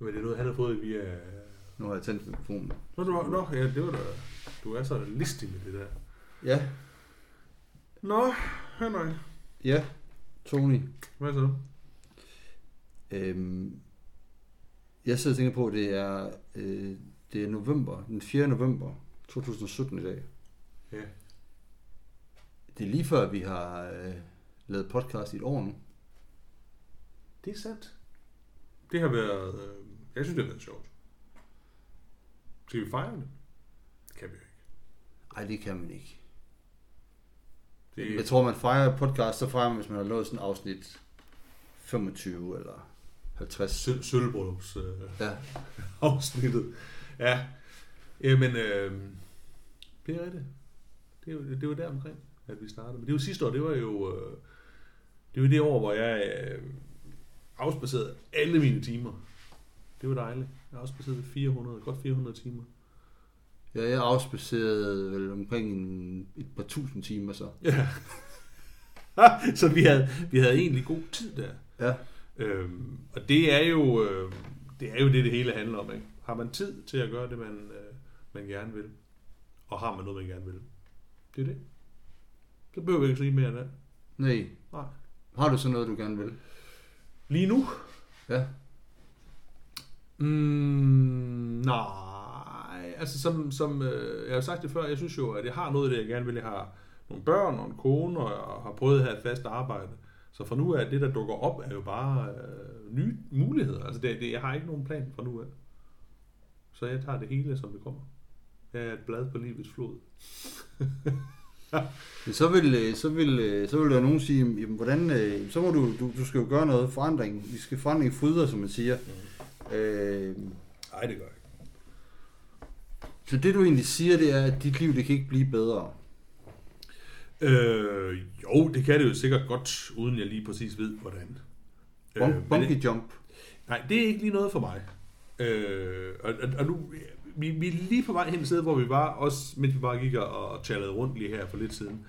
Men det er noget, han har fået via... Nu har jeg tændt mikrofonen. Nå, du, nå ja, det var da... Du er så listig med det der. Ja, Nå, Henrik. ja, Tony. Hvad så? Øhm, jeg sidder og tænker på, at det er, øh, det er november, den 4. november 2017 i dag. Ja. Det er lige før, vi har øh, lavet podcast i et år nu. Det er sandt. Det har været... Øh, jeg synes, det har været sjovt. Skal vi fejre det? Det kan vi jo ikke. Nej, det kan man ikke. Det, Jeg tror, man fejrer podcast, så fejrer man, hvis man har lavet sådan et afsnit 25 eller 50. Sø- Sølvbryllups øh, Ja, afsnittet. Ja. Jamen, øh, det er rigtigt. Det, det var der omkring, at vi startede. Men det var sidste år, det var jo... Øh, det var det år, hvor jeg øh, afspacerede alle mine timer. Det var dejligt. Jeg har afspaceret 400, godt 400 timer. ja jeg afspacerede vel omkring en, et par tusind timer så. Ja. så vi havde, vi havde egentlig god tid der. Ja, Øhm, og det er jo øh, det er jo det, det hele handler om. Ikke? Har man tid til at gøre det, man, øh, man gerne vil, og har man noget, man gerne vil. Det er det. Så behøver vi ikke sige mere end det. nej. Nej. Har du så noget, du gerne vil? Lige nu? Ja. Mm, nej, altså som, som øh, jeg har sagt det før, jeg synes jo, at jeg har noget af det, jeg gerne vil. Jeg har nogle børn og en kone, og har prøvet at have et fast arbejde. Så fra nu af, det der dukker op, er jo bare øh, nye muligheder. Altså det, det, jeg har ikke nogen plan fra nu af. Så jeg tager det hele, som det kommer. Jeg er et blad på livets flod. Men så vil, øh, så vil, øh, så vil der nogen sige, jamen, hvordan, øh, så må du, du, du skal jo gøre noget forandring. Vi skal forandring fryder, som man siger. Øh, Nej, det gør jeg ikke. så det du egentlig siger, det er, at dit liv, det kan ikke blive bedre. Øh, jo, det kan det jo sikkert godt, uden jeg lige præcis ved, hvordan. Bun, Øh, bungee jump. Nej, det er ikke lige noget for mig. Øh, og, og, og nu, vi, vi er lige på vej hen et sted, hvor vi var, også mens vi bare gik og, og tjallede rundt lige her for lidt siden.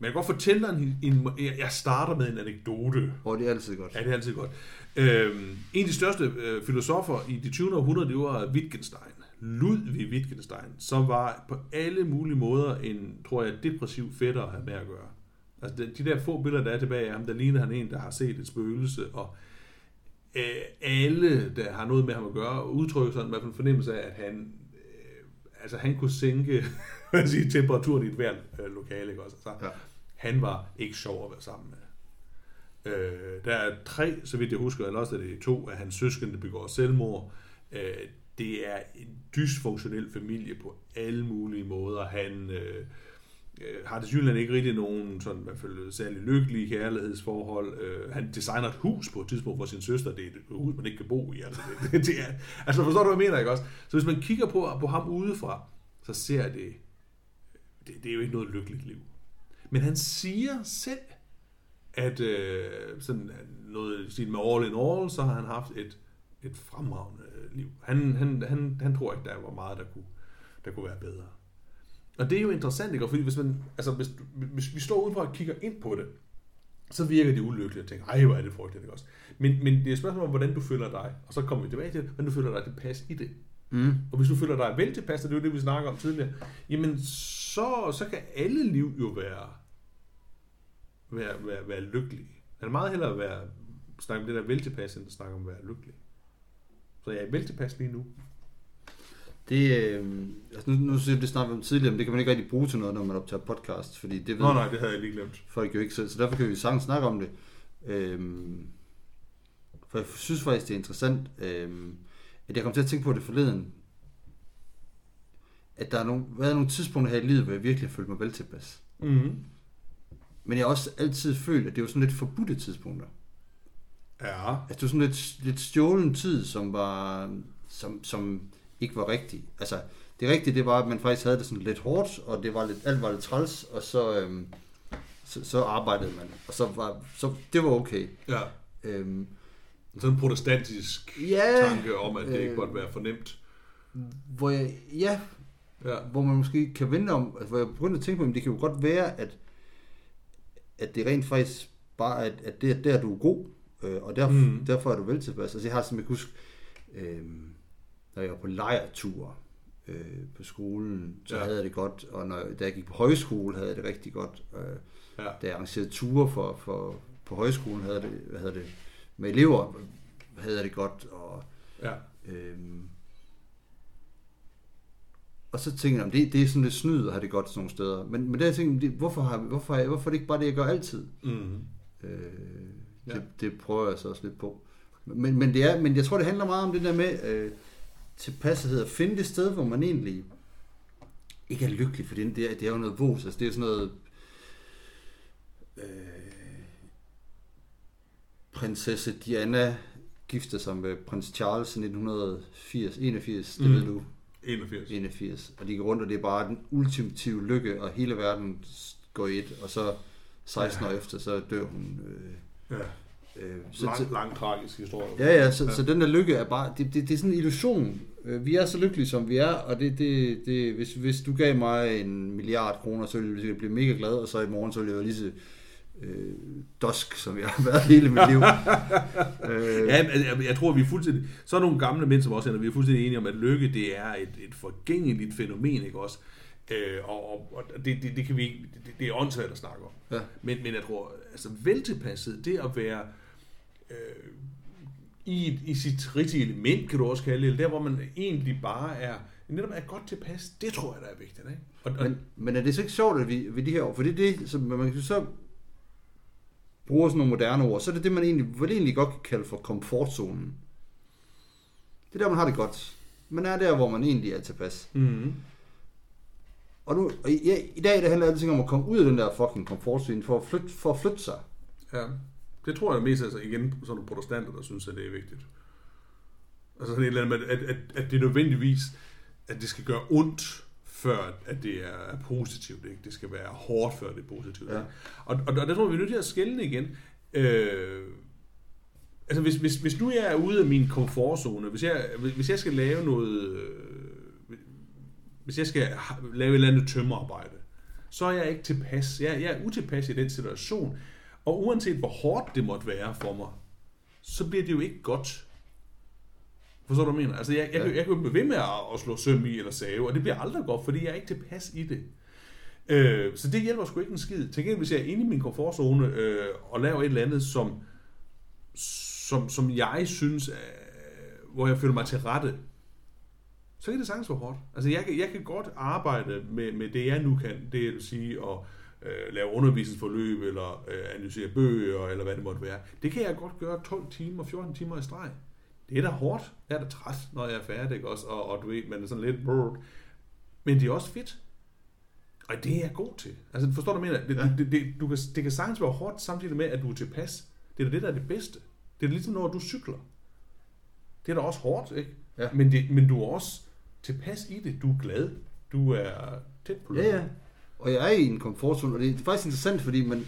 Men jeg kan godt fortælle dig en, en jeg- jeg starter med en anekdote. Og det er altid godt. Ja, det er altid godt. Øh, en af de største øh, filosofer i det 20. århundrede, det var Wittgenstein. Ludwig Wittgenstein, som var på alle mulige måder en, tror jeg, depressiv fætter at have med at gøre. Altså de, de der få billeder, der er tilbage af ham, der ligner han en, der har set et spøgelse, og øh, alle, der har noget med ham at gøre, udtrykker sådan i hvert fald en fornemmelse af, at han, øh, altså han kunne sænke siger, temperaturen i et hvert øh, lokale. Ikke også? Altså, Ja. Han var ikke sjov at være sammen med. Øh, der er tre, så vidt jeg husker, eller også er det to af hans søskende, der begår selvmord. Øh, det er en dysfunktionel familie på alle mulige måder. Han øh, øh har desværre ikke rigtig nogen sådan, i hvert fald særlig lykkelige kærlighedsforhold. Øh, han designer et hus på et tidspunkt for sin søster. Det er et hus, man ikke kan bo i. Altså, det, det, det er, altså forstår du, hvad jeg mener, ikke også? Så hvis man kigger på, på ham udefra, så ser det, det, det er jo ikke noget lykkeligt liv. Men han siger selv, at øh, sådan noget i med all in all, så har han haft et, et fremragende liv. Han, han, han, han tror ikke, der var meget, der kunne, der kunne være bedre. Og det er jo interessant, ikke? Fordi hvis, man, altså, hvis, hvis vi står udenfor og kigger ind på det, så virker det ulykkeligt og tænker, ej, hvor er det frygteligt, ikke også? Men, men det er et spørgsmål om, hvordan du føler dig. Og så kommer vi tilbage til, hvordan du føler dig tilpas i det. Mm. Og hvis du føler dig vel tilpas, det er jo det, vi snakker om tidligere, jamen så, så kan alle liv jo være, være, være, være lykkelige. Han er meget hellere være, snakke om det der vel tilpas, end at snakke om at være lykkelig. Så jeg er vel tilpas lige nu. Det, øh, altså nu, nu siger det snakkede vi om tidligere, men det kan man ikke rigtig bruge til noget, når man optager podcast, fordi det ved Nå nej, det havde jeg lige glemt. folk jo ikke selv, så derfor kan vi sagtens snakke om det. Øhm, for jeg synes faktisk, det er interessant, øhm, at jeg kom til at tænke på det forleden, at der er nogle, været nogle tidspunkter her i livet, hvor jeg virkelig har følt mig vel tilpas. Mm-hmm. Men jeg har også altid følt, at det var sådan lidt forbudte tidspunkter. Ja. Altså det var sådan lidt, lidt stjålen tid, som var, som, som ikke var rigtig. Altså det rigtige, det var, at man faktisk havde det sådan lidt hårdt, og det var lidt, alt var lidt træls, og så, øhm, så, så arbejdede man. Og så var, så det var okay. ja. Øhm, Sådan en protestantisk ja, tanke om, at det ikke øh, måtte være for nemt. hvor jeg, ja, Ja. hvor man måske kan vente om, altså, hvor jeg begyndte at tænke på, at det kan jo godt være, at, at det rent faktisk bare, at, at det er der, du er god, øh, og derfor, Mm. derfor er du vel tilpas. Altså jeg har simpelthen huske, øh, når jeg var på lejrtur øh, på skolen, så Ja. havde jeg det godt, og når, da jeg gik på højskole, havde jeg det rigtig godt. Øh, Ja. da jeg arrangerede ture for, for, på højskolen, havde jeg det, hvad hedder det, med elever, havde jeg det godt, og Ja. Øhm, og så tænkte jeg, om det, det er sådan lidt snyd at have det godt sådan nogle steder. Men, men der tænkte jeg, det, hvorfor, har, hvorfor, er- hvorfor er det ikke bare det, jeg gør altid? Mm. Øh, Ja. det, det prøver jeg så også lidt på. Men, men, det er, men jeg tror, det handler meget om det der med øh, tilpassethed. At finde det sted, hvor man egentlig ikke er lykkelig, for det, det, er, det er jo noget vås. Altså, det er sådan noget... Øh, prinsesse Diana gifter sig med prins Charles i 1980, 81, det Mm. ved du, 81. 81. Og de går rundt, og det er bare den ultimative lykke, og hele verden går i et, og så 16 år efter, så dør hun. Øh, Ja. øh, så, Lang, lang tragisk historie. ja, ja, så, ja. så den der lykke er bare, det, det, det er sådan en illusion. Øh, Vi er så lykkelige, som vi er, og det, det, det, hvis, hvis du gav mig en milliard kroner, så ville jeg blive mega glad, og så i morgen, så ville jeg lige så øh, dusk, som jeg har været hele mit liv. øh, Ja, jeg, jeg tror, vi er fuldstændig... Så er nogle gamle mænd, som også er, vi er fuldstændig enige om, at lykke, det er et, et forgængeligt fænomen, ikke også? Øh, og og, det, det, det, kan vi ikke... Det, det er åndssvagt at snakke om. Ja. Men, men jeg tror, altså veltilpasset, det at være øh, i, i sit rigtige element, kan du også kalde det, der, hvor man egentlig bare er, netop er godt tilpas, det tror jeg, der er vigtigt, ikke? Og, og, Men, men er det så ikke sjovt, at vi ved de her år, for det er det, som man kan så bruger sådan nogle moderne ord, så er det det, man egentlig, vel egentlig godt kan kalde for komfortzonen. Det er der, man har det godt. Man er der, hvor man egentlig er tilpas. mm, Og, nu, og i, i dag det handler alting om at komme ud af den der fucking komfortzone for at flytte, for at flytte sig. ja. Det tror jeg mest altså igen sådan nogle protestanter, der synes, at det er vigtigt. Altså sådan et eller andet med, at, at, at det er nødvendigvis, at det skal gøre ondt, før at det er positivt. Ikke? Det skal være hårdt, før det er positivt. Ja. Ikke? Og, og, og der tror jeg, vi er nødt til at skælne igen. Øh, altså hvis, hvis, hvis nu jeg er ude af min komfortzone, hvis jeg, hvis jeg skal lave noget, øh, hvis jeg skal lave et eller andet tømmerarbejde, så er jeg ikke tilpas. Jeg, jeg er utilpas i den situation. Og uanset hvor hårdt det måtte være for mig, så bliver det jo ikke godt. Forstår du, hvad jeg mener? Altså, jeg, jeg, Ja. ja. jeg kan jo blive ved med at, at slå søm i eller save, og det bliver aldrig godt, fordi jeg er ikke tilpas i det. Øh, så det hjælper sgu ikke en skid. Til gengæld, hvis jeg er inde i min komfortzone øh, og laver et eller andet, som, som, som jeg synes, øh, hvor jeg føler mig til rette, så kan det sagtens være hårdt. Altså, jeg, kan- jeg kan godt arbejde med, med det, jeg nu kan. Det vil sige at øh, lave undervisningsforløb, eller øh, analysere bøger, eller hvad det måtte være. Det kan jeg godt gøre 12 timer, 14 timer i streg. Det er da hårdt. Jeg er da træt, når jeg er færdig, ikke også? Og, og du ved, man er sådan lidt... Brrr. Men det er også fedt. Og det er jeg god til. Altså, forstår du, mener? Det, Ja. det, det, du kan, det kan sagtens være hårdt, samtidig med, at du er tilpas. Det er da det, der er det bedste. Det er ligesom, når du cykler. Det er da også hårdt, ikke? Ja. Men, det, men du er også tilpas i det. Du er glad. Du er tæt på Ja, ja. Og jeg er i en komfortzone, og det er faktisk interessant, fordi man,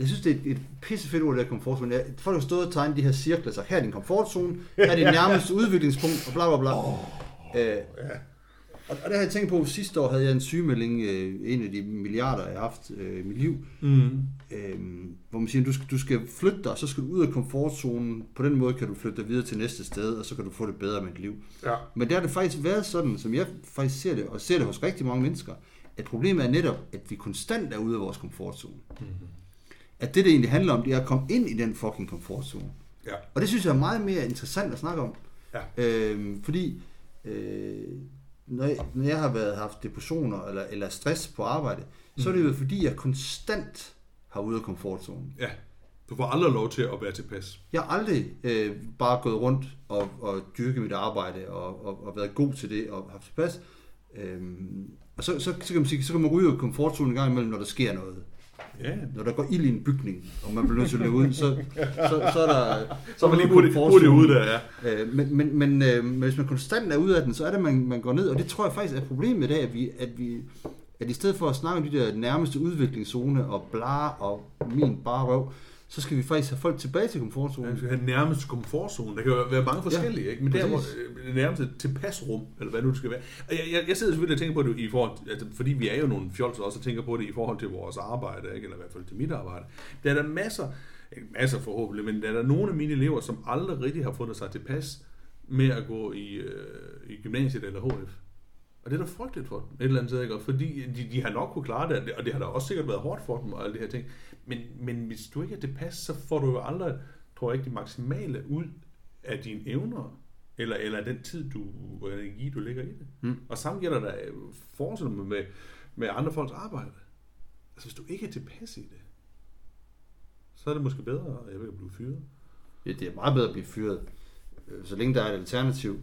jeg synes, det er et, et pissefedt ord, det der komfortzone. Jeg, folk har stået og tegnet de her cirkler, så her er din komfortzone, her er dit nærmeste udviklingspunkt, og bla bla bla. Oh, øh, Ja. og, og det har jeg tænkt på, sidste år havde jeg en sygemelding, øh, en af de milliarder, jeg har haft øh, i mit liv, Mm. øh, hvor man siger, du skal, du skal flytte dig, og så skal du ud af komfortzonen. På den måde kan du flytte dig videre til næste sted, og så kan du få det bedre med dit liv. Ja. Men der har det faktisk været sådan, som jeg faktisk ser det, og ser det hos rigtig mange mennesker, at problemet er netop, at vi konstant er ude af vores komfortzone. Mm-hmm. At det, det egentlig handler om, det er at komme ind i den fucking komfortzone. Ja. Og det synes jeg er meget mere interessant at snakke om. Ja. Øhm, fordi øh, når, jeg, når jeg har været haft depressioner eller, eller stress på arbejde, så er det jo fordi, jeg konstant har ude af komfortzonen. Ja. Du får aldrig lov til at være tilpas. Jeg har aldrig øh, bare gået rundt og, og dyrket mit arbejde og, og, og været god til det og haft tilpas. Øhm, og så, så, så, kan man sige, så kan man ryge ud af komfortzonen en gang imellem, når der sker noget. Ja. Når der går ild i en bygning, og man bliver nødt til at løbe ud, så, så, så er der... Så er man lige hurtigt, hurtigt ude der, ja. Øh, men, men, men, øh, men hvis man konstant er ude af den, så er det, man, man går ned, og det tror jeg faktisk er problemet i dag, at vi, at vi at i stedet for at snakke om de der nærmeste udviklingszone og bla og min bare røv, så skal vi faktisk have folk tilbage til Ja, komfortzonen. vi skal have nærmest komfortzone. Der kan jo være mange forskellige, Ja, ikke? men der hvor præcis. øh, det nærmeste tilpasrum, eller hvad nu det skal være. Og jeg, jeg, jeg sidder selvfølgelig og tænker på det i forhold, altså, fordi vi er jo nogle fjolser også, og tænker på det i forhold til vores arbejde, ikke? eller i hvert fald til mit arbejde. Der er der masser, ikke masser forhåbentlig, men der er der nogle af mine elever, som aldrig rigtig har fundet sig tilpas med at gå i, øh, i gymnasiet eller HF. Og det er da frygteligt for dem, et eller andet sted, ikke? Fordi de, de har nok kunne klare det, og det har da også sikkert været hårdt for dem, og alle de her ting. Men, men hvis du ikke er tilpas, så får du jo aldrig, tror jeg ikke, det maksimale ud af dine evner, eller, eller den tid, du, og energi, du lægger i det. Mm. Og samt gælder der forestil dig med, med andre folks arbejde. Altså, hvis du ikke er tilpas i det, så er det måske bedre, at jeg vil blive fyret. Ja, det er meget bedre at blive fyret, øh, så længe der er et alternativ.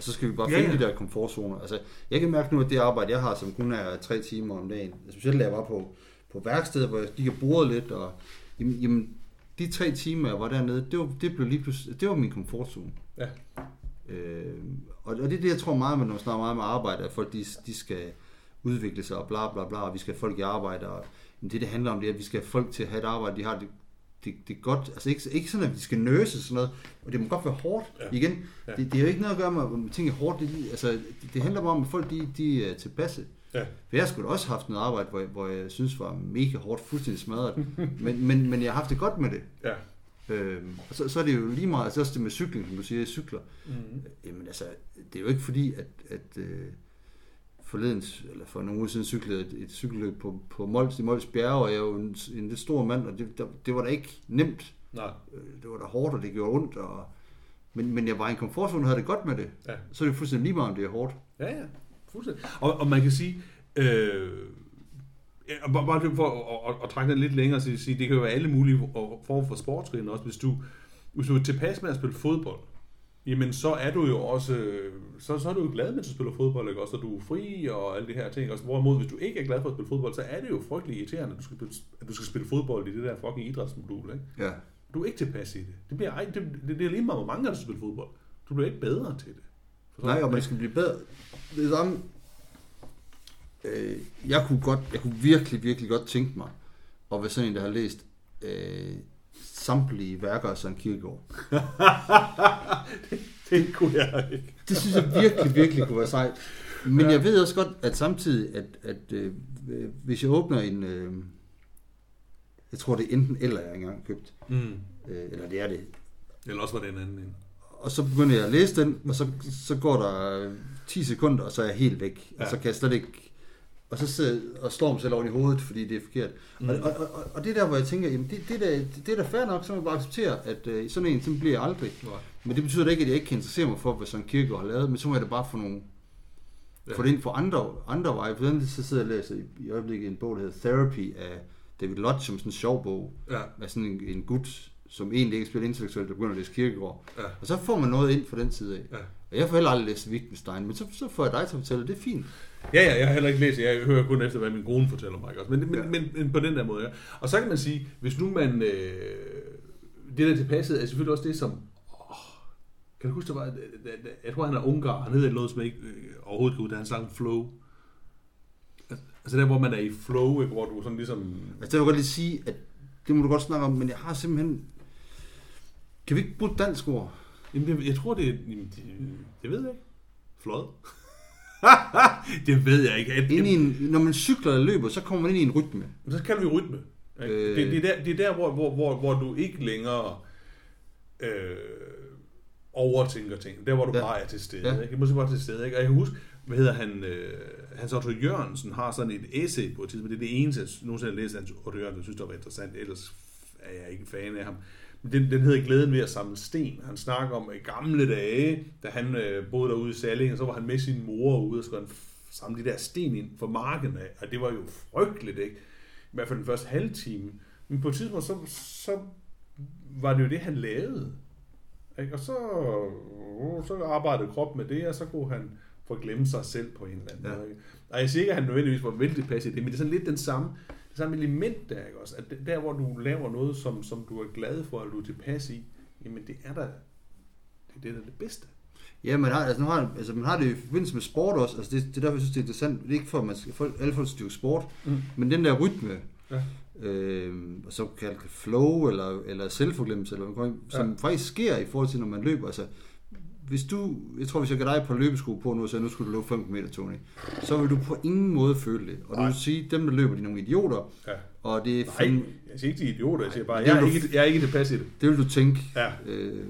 Og så skal vi bare Ja, finde ja. de der komfortzoner. Altså, jeg kan mærke nu, at det arbejde, jeg har, som kun er tre timer om dagen, specielt da jeg var på, på værkstedet, hvor jeg gik og borede lidt, og jamen, jamen, de tre timer, jeg var dernede, det, var, det blev lige pludselig, det var min komfortzone. Ja. Øh, og, og det er det, jeg tror meget med, når man snakker meget med arbejde, at folk de, de skal udvikle sig og bla bla bla, og vi skal have folk i arbejde. Og, men det, det handler om, det er, at vi skal have folk til at have et arbejde, de har det, det, det er godt. Altså ikke, ikke sådan, at vi skal nøse sådan noget, og det må godt være hårdt. Ja. Igen, Ja. det, det er jo ikke noget at gøre med, at ting er hårdt. Det, altså, det, det handler bare om, at folk de, de er tilpasse. Ja. For jeg skulle også haft noget arbejde, hvor jeg, hvor jeg synes var mega hårdt, fuldstændig smadret. men, men, men jeg har haft det godt med det. Ja. Øhm, og så, så er det jo lige meget, altså også det med cykling, som du siger, jeg cykler. Mm-hmm. Jamen altså, det er jo ikke fordi, at, at øh, forleden, eller for nogle uger siden cyklede et, et cykelløb på, på Mols, i Mols Bjerge, og jeg er jo en, en lidt stor mand, og det, der, det var da ikke nemt. Nej. Øh, Det var da hårdt, og det gjorde ondt, og, men, men jeg var i en komfortzone og havde det godt med det. Ja. Så er det fuldstændig lige meget, om det er hårdt. Ja, ja. Fuldstændig. Og, og man kan sige, øh, bare, bare for at, at, at trække den lidt længere, så sige, det kan jo være alle mulige former for sportsgrene også. Hvis du, hvis du er tilpas med at spille fodbold, jamen så er du jo også, øh, så, så er du jo glad, mens du spiller fodbold, ikke? også, og du er fri og alle de her ting. Også, hvorimod, hvis du ikke er glad for at spille fodbold, så er det jo frygtelig irriterende, at du skal, at du skal spille fodbold i det der fucking idrætsmodul. Ikke? Ja. Du er ikke tilpas i det. Det, bliver, ej, det, det, det er lige meget, hvor mange der skal spille fodbold. Du bliver ikke bedre til det. Forstår Nej, du? og man skal blive bedre. Det er samme. Øh, jeg kunne godt, jeg kunne virkelig, virkelig godt tænke mig at være sådan en, der har læst øh, samtlige værker af Søren Kierkegaard. det kunne jeg ikke. Det synes jeg virkelig, virkelig kunne være sejt. Men ja. jeg ved også godt, at samtidig, at, at øh, hvis jeg åbner en... Øh, jeg tror, det er enten eller, jeg engang købt. Mm. Øh, eller det er det. Eller også var det en anden en. Og så begynder jeg at læse den, og så, så går der øh, 10 sekunder, og så er jeg helt væk. Ja. Og så kan jeg slet ikke... Og så sidder og slår mig selv over i hovedet, fordi det er forkert. Mm. Og, og, og, og det er der, hvor jeg tænker, jamen det, det, er da, det er da fair nok, så må jeg bare acceptere, at øh, sådan en, sådan bliver jeg aldrig. Nej. Men det betyder da ikke, at jeg ikke kan interessere mig for, hvad Søren Kierkegaard har lavet, men så må jeg da bare få nogle Ja. få det ind på andre, andre veje. På den så sidder jeg og læser i, i øjeblikket en bog, der hedder Therapy af David Lodge, som sådan en sjov bog, Ja, af sådan en, en gut, som egentlig ikke spiller intellektuelt, der begynder at læse Kierkegaard. ja, Og så får man noget ind fra den side af. ja. Og jeg får heller aldrig læst Wittgenstein, men så, så får jeg dig til at fortælle, det er fint. Ja, ja, jeg har heller ikke læst. Jeg hører kun efter, hvad min kone fortæller mig. Også? Men, men, Ja. men, men, på den der måde, ja. Og så kan man sige, hvis nu man... Øh, det der tilpasset er selvfølgelig også det, som... Åh, kan du huske, der var... Jeg tror, han er ungar. Han hedder noget, som jeg ikke øh, overhovedet kan ud, da han sang Flow. Altså der, hvor man er i flow, ikke? hvor du sådan ligesom... Altså, det vil jeg godt lige sige, at det må du godt snakke om, men jeg har simpelthen... Kan vi ikke bruge dansk ord? Jamen, det, jeg tror, det er... Jamen, det, det ved jeg ikke. Flod. det ved jeg ikke. Jeg, Ind i en, når man cykler eller løber, så kommer man ind i en rytme. Så kalder vi rytme. Øh, Øh. det, det, er der, det er der, hvor, hvor, hvor, hvor du ikke længere øh, overtænker ting. Der, hvor du ja. Bare er til stede. Ja. Ikke? Måske bare til stede. Ikke? Og jeg kan huske, hvad hedder han, øh, Hans Otto Jørgensen har sådan et essay på et tidspunkt. Det er det eneste, jeg nogensinde har læst Hans Otto Jørgensen, jeg synes, det var interessant. Ellers er jeg ikke fan af ham. Den, den hedder Glæden ved at samle sten. Han snakker om i gamle dage, da han øh, boede derude i Salling, og så var han med sin mor ude og han f- samle de der sten ind for marken af. Og det var jo frygteligt, ikke? I hvert fald den første halve time. Men på et tidspunkt, så, så var det jo det, han lavede. Ikke? Og så, så arbejdede kroppen med det, og så kunne han forglemme sig selv på en eller anden Ja. måde. ikke? Og jeg siger ikke, at han nødvendigvis var vældig tilpas i det, men det er sådan lidt den samme, det samme element der, ikke også? At der, hvor du laver noget, som, som du er glad for, eller du er tilpas i, jamen det er da det, er det, der er det bedste. Ja, man har, altså, nu har, altså, man har det i forbindelse med sport også. Altså, det, det er derfor, jeg synes, det er interessant. Det er ikke for, at man skal, folk, alle folk skal dyrke sport, Mm. men den der rytme, Ja. øh, og så kaldt flow, eller, eller selvforglemmelse, eller man som Ja. faktisk sker i forhold til, når man løber. Altså, hvis du, jeg tror, hvis jeg gav dig et par løbesko på nu, og sagde, nu skulle du løbe 5 km, Tony, så vil du på ingen måde føle det. Og du Nej. vil sige, dem der løber, de er nogle idioter, Ja. og det er Nej, jeg siger ikke, de er idioter, jeg siger bare, jeg er, du- ikke, jeg er ikke tilpas i det. det vil du tænke. Ja. Øh,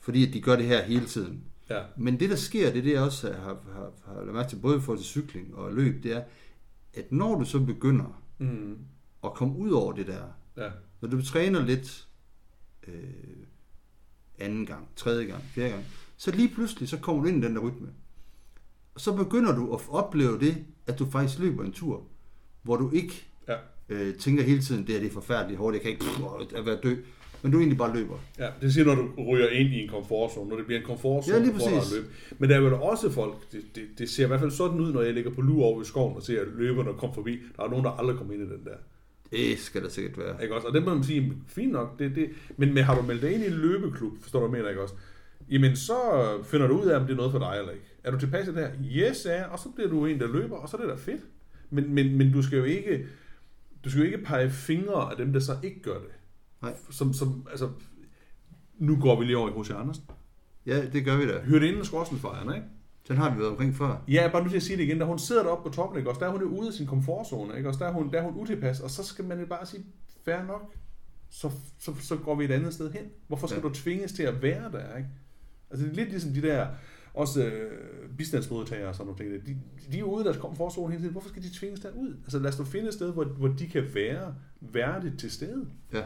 fordi at de gør det her hele tiden. Ja. Men det, der sker, det er det, jeg også har, har, har lagt mærke til, både i forhold til cykling og løb, det er, at når du så begynder Mm. at komme ud over det der, Ja. når du træner lidt øh, anden gang, tredje gang, fjerde gang, så lige pludselig, så kommer du ind i den der rytme. Og så begynder du at opleve det, at du faktisk løber en tur, hvor du ikke Ja. øh, tænker hele tiden, det her det er forfærdeligt hårdt, jeg kan ikke pff, at være død, men du egentlig bare løber. Ja, det siger, når du ryger ind i en komfortzone, når det bliver en komfortzone Ja, lige for dig at løbe. Men der er jo også folk, det, det, det, ser i hvert fald sådan ud, når jeg ligger på lur over i skoven og ser løberne komme forbi. Der er nogen, der aldrig kommer ind i den der. Det skal der sikkert være. Ikke også? Og det må man sige, fint nok. Det, det, men, men har du meldt dig ind i en løbeklub, forstår du, hvad mener, ikke også? Jamen, så finder du ud af, om det er noget for dig eller ikke. Er du tilpas i det her? Yes, ja. Og så bliver du en, der løber, og så er det da fedt. Men, men, men du skal jo ikke, du skal jo ikke pege fingre af dem, der så ikke gør det. Nej. Som, som, altså, nu går vi lige over i H.C. Andersen. Ja, det gør vi da. Hørte inden skorstenfejren, ikke? Den har vi været omkring før. Ja, bare nødt til at sige det igen. Da hun sidder deroppe på toppen, ikke? Også, der er hun jo ude af sin komfortzone, ikke? Også, der er hun, der er hun utilpas, og så skal man jo bare sige, fair nok, så, så, så går vi et andet sted hen. Hvorfor skal Ja. du tvinges til at være der, ikke? Altså, det er lidt ligesom de der, også øh, bistandsmodtagere og sådan nogle ting. De, de er ude af deres komfortzone hele tiden. Hvorfor skal de tvinges derud? Altså, lad os nu finde et sted, hvor, hvor de kan være værdigt til stede. Ja.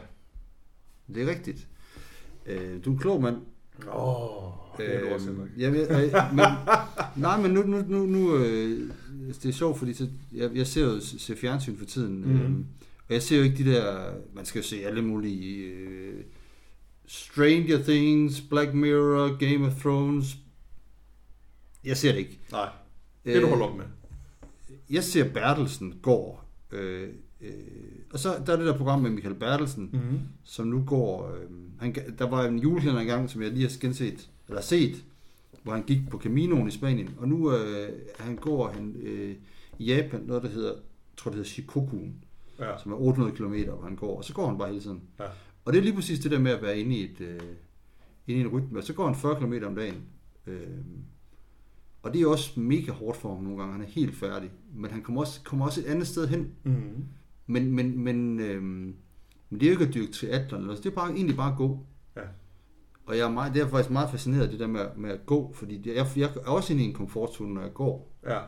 Det er rigtigt. Øh, du er en klog mand. Åh, oh, det er du også, Henrik. jeg, men, nej, men nu, nu, nu, nu øh, det er sjovt, fordi så, jeg, jeg ser jo ser fjernsyn for tiden, mm. øh, og jeg ser jo ikke de der, man skal jo se alle mulige øh, Stranger Things, Black Mirror, Game of Thrones. Jeg ser det ikke. Nej, det er du Øh, holder op med. Jeg ser Bertelsen går, øh, øh, og så der er det der program med Michael Bertelsen, Mm-hmm. som nu går... Øh, han, der var en julekalender engang, som jeg lige har genset, eller set, hvor han gik på Caminoen i Spanien, og nu øh, han går han øh, i Japan, noget der hedder, jeg tror det hedder Shikokuen, Ja. som er 800 km, hvor han går, og så går han bare hele tiden. Ja. Og det er lige præcis det der med at være inde i, et, øh, inde i en rytme, og så går han 40 km om dagen. Øh, og det er også mega hårdt for ham nogle gange, han er helt færdig, men han kommer også, kommer også et andet sted hen, Mm-hmm. men, men, men, øhm, men det er jo ikke at dyrke triathlon, eller noget. det er bare, egentlig bare at gå. Ja. Og jeg er, meget, det er faktisk meget fascineret af det der med, med at gå, fordi jeg, jeg er også inde i en komfortzone, når jeg går, Ja.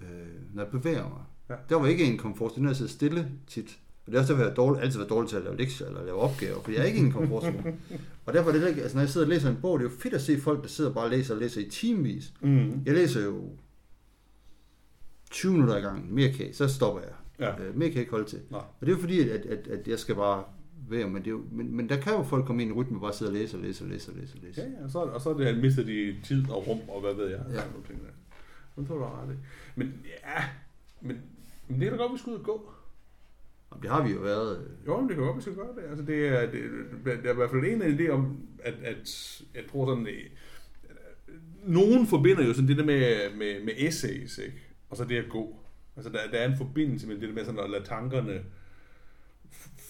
øh, når jeg bevæger mig. Ja. Der var ikke en komfortzone, når jeg sidder stille tit. Og det er også derfor, jeg har dårlig, altid været dårlig til at lave lektier eller lave opgaver, fordi jeg er ikke i en komfortzone. og derfor er det, der- altså, når jeg sidder og læser en bog, det er jo fedt at se folk, der sidder bare og læser og læser i timevis. Mm-hmm. Jeg læser jo 20 minutter i gangen, mere kan så stopper jeg. Ja. Øh, mere kan jeg ikke holde til. Nej. Og det er jo fordi, at, at, at jeg skal bare være, men, det er jo, men, men der kan jo folk komme ind i en rytme og bare sidde og læse og læse og læse og læse og læse. Ja, ja, og så, og så er det, han mistet de tid og rum, og hvad ved jeg. Ja. Ja. Nogle ting der. Men tror du ret i. Men ja, men, men det er da godt, vi skal ud og gå. Og det har vi jo været. øh, Jo, men det kan godt, vi skal gøre det. Altså, det er, det, det er i hvert fald en idé om, at, at jeg tror sådan, at nogen forbinder jo sådan det der med, med, med essays, ikke? Og så det at gå. Altså, der, der er en forbindelse med det der med sådan at lade tankerne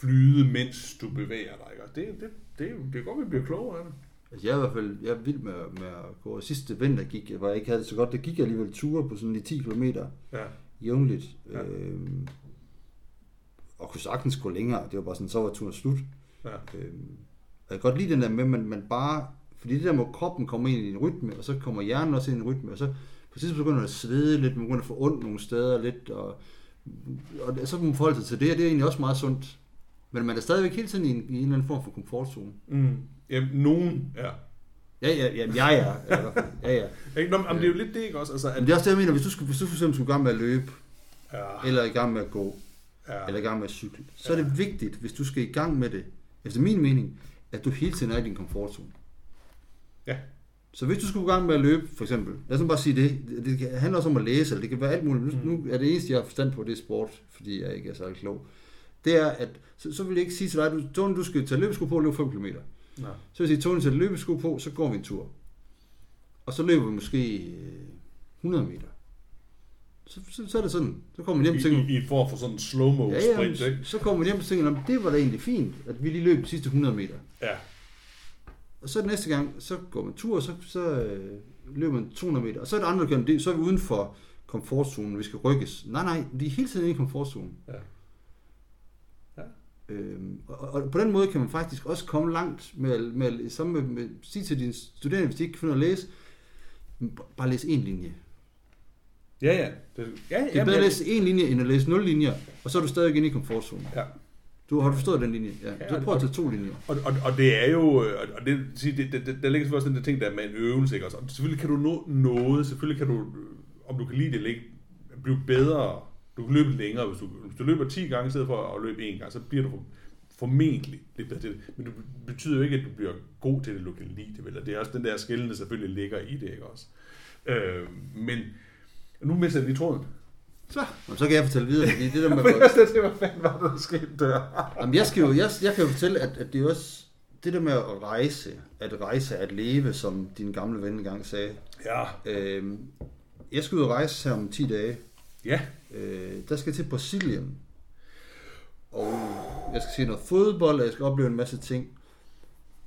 flyde, mens du bevæger dig, ikke? Og det, det, det, er det er godt, vi bliver klogere af det. Altså jeg er i hvert fald jeg er vild med, med at gå. Sidste vinter gik jeg, hvor jeg ikke havde det så godt, der gik jeg alligevel ture på sådan lige 10 km Ja. jævnligt. Ja. Øhm, og kunne sagtens gå længere. Det var bare sådan, så var turen slut. Ja. Øhm, jeg kan godt lide den der med, at man, man bare... Fordi det der med, kroppen kommer ind i en rytme, og så kommer hjernen også ind i en rytme, og så på sidst begynder at svede lidt, man begynder at få ondt nogle steder lidt, og, og så kan man forholde sig til det, og det er egentlig også meget sundt. Men man er stadigvæk hele tiden i en, i en eller anden form for komfortzone. Mm. Jamen, nogen, ja. Ja, ja, ja, hvert fald. Ja, ja. Ikke? Nå, men det er jo lidt det, ikke også? Altså, at, Men det er også det, jeg mener, hvis du, skulle, hvis du for eksempel skulle i gang med at løbe, ja, eller i gang med at gå, ja, eller i gang med at cykle, så er det vigtigt, hvis du skal i gang med det, efter min mening, at du hele tiden er i din komfortzone. Ja. Så hvis du skulle i gang med at løbe, for eksempel, lad os bare sige det, det kan- handler også om at læse, eller det kan være alt muligt. Nu, nu er det eneste, jeg har forstand på, det er sport, fordi jeg ikke er så klog. Det er, at så, så vil jeg ikke sige til dig, du, Tony, du skal tage løbesko på og løbe 5 km. Nej. Så vil jeg sige, Tony, sæt løbesko på, så går vi en tur. Og så løber vi måske øh, 100 meter. Så, så, så er det sådan. Så kommer man hjem og tænker, i, I form for sådan en slow-mo ja, ja, sprint, ikke? så kommer man hjem og tænker, "Nå, det var da egentlig fint, at vi lige løb de sidste 100 meter. Ja. Og så næste gang, så går man tur, og så, så øh, løber man 200 meter. Og så er det andre, der gør det, så er vi uden for komfortzonen, vi skal rykkes. Nej, nej, vi er hele tiden inde i komfortzonen. Ja. Ja. Øhm, og, og, på den måde kan man faktisk også komme langt med, med, sammen med, med sige til dine studerende, hvis de ikke kan finde ud af at læse, bare læs en linje. Ja, ja. Det, ja, Det er bedre at læse en linje, end at læse nul linjer, og så er du stadig inde i komfortzonen. Ja. Du, har du forstået den linje? Ja. Ja, Så og- prøv at tage to linjer. Og, og, og det er jo, øh, og det, det, det, det, der ligger også den der ting, der er med en øvelse, ikke? også? Og selvfølgelig kan du nå noget, selvfølgelig kan du, øh, om du kan lide det eller ikke, blive bedre, du kan løbe længere, hvis du, hvis du løber 10 gange i stedet for at løbe en gang, så bliver du formentlig lidt bedre til det. Men det betyder jo ikke, at du bliver god til det, du kan lide det, vel? Og det er også den der skældende selvfølgelig ligger i det, ikke også? Øh, men nu mister jeg lige tråden. Så, Og så kan jeg fortælle videre, fordi det der med... skal se, hvad fanden var der, skete der? Jamen, jeg, skal jo, jeg, jeg kan jo fortælle, at, at det er også det der med at rejse, at rejse, at leve, som din gamle ven engang sagde. Ja, Øhm, jeg skal ud og rejse her om 10 dage. ja, Øh, der skal jeg til Brasilien. Og jeg skal se noget fodbold, og jeg skal opleve en masse ting.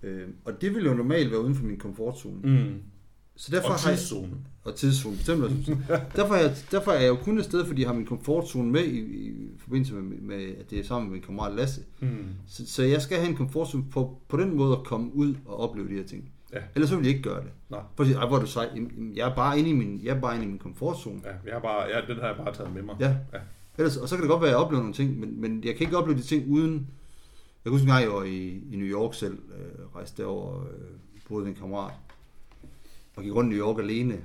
Øh, og det vil jo normalt være uden for min komfortzone. mm. Så derfor og har jeg, tidszone. Og tidszone, bestemt derfor, er jeg, derfor er jeg jo kun et sted, fordi jeg har min komfortzone med i, i forbindelse med, med, at det er sammen med min kammerat Lasse. Mm. Så, så jeg skal have en komfortzone på, på den måde at komme ud og opleve de her ting. Ja. Ellers så vil jeg ikke gøre det. Nå. For at sige, "Ej, hvor er du sej. Jeg er bare inde i min, jeg er bare inde i min komfortzone. Ja, jeg har bare, ja, den har jeg bare taget med mig. Ja. ja. Ellers, og så kan det godt være, at jeg oplever nogle ting, men, men jeg kan ikke opleve de ting uden... Jeg kan huske en gang, jeg var i, i New York selv, øh, rejste derover, øh, boede med en kammerat, og gik rundt i New York alene.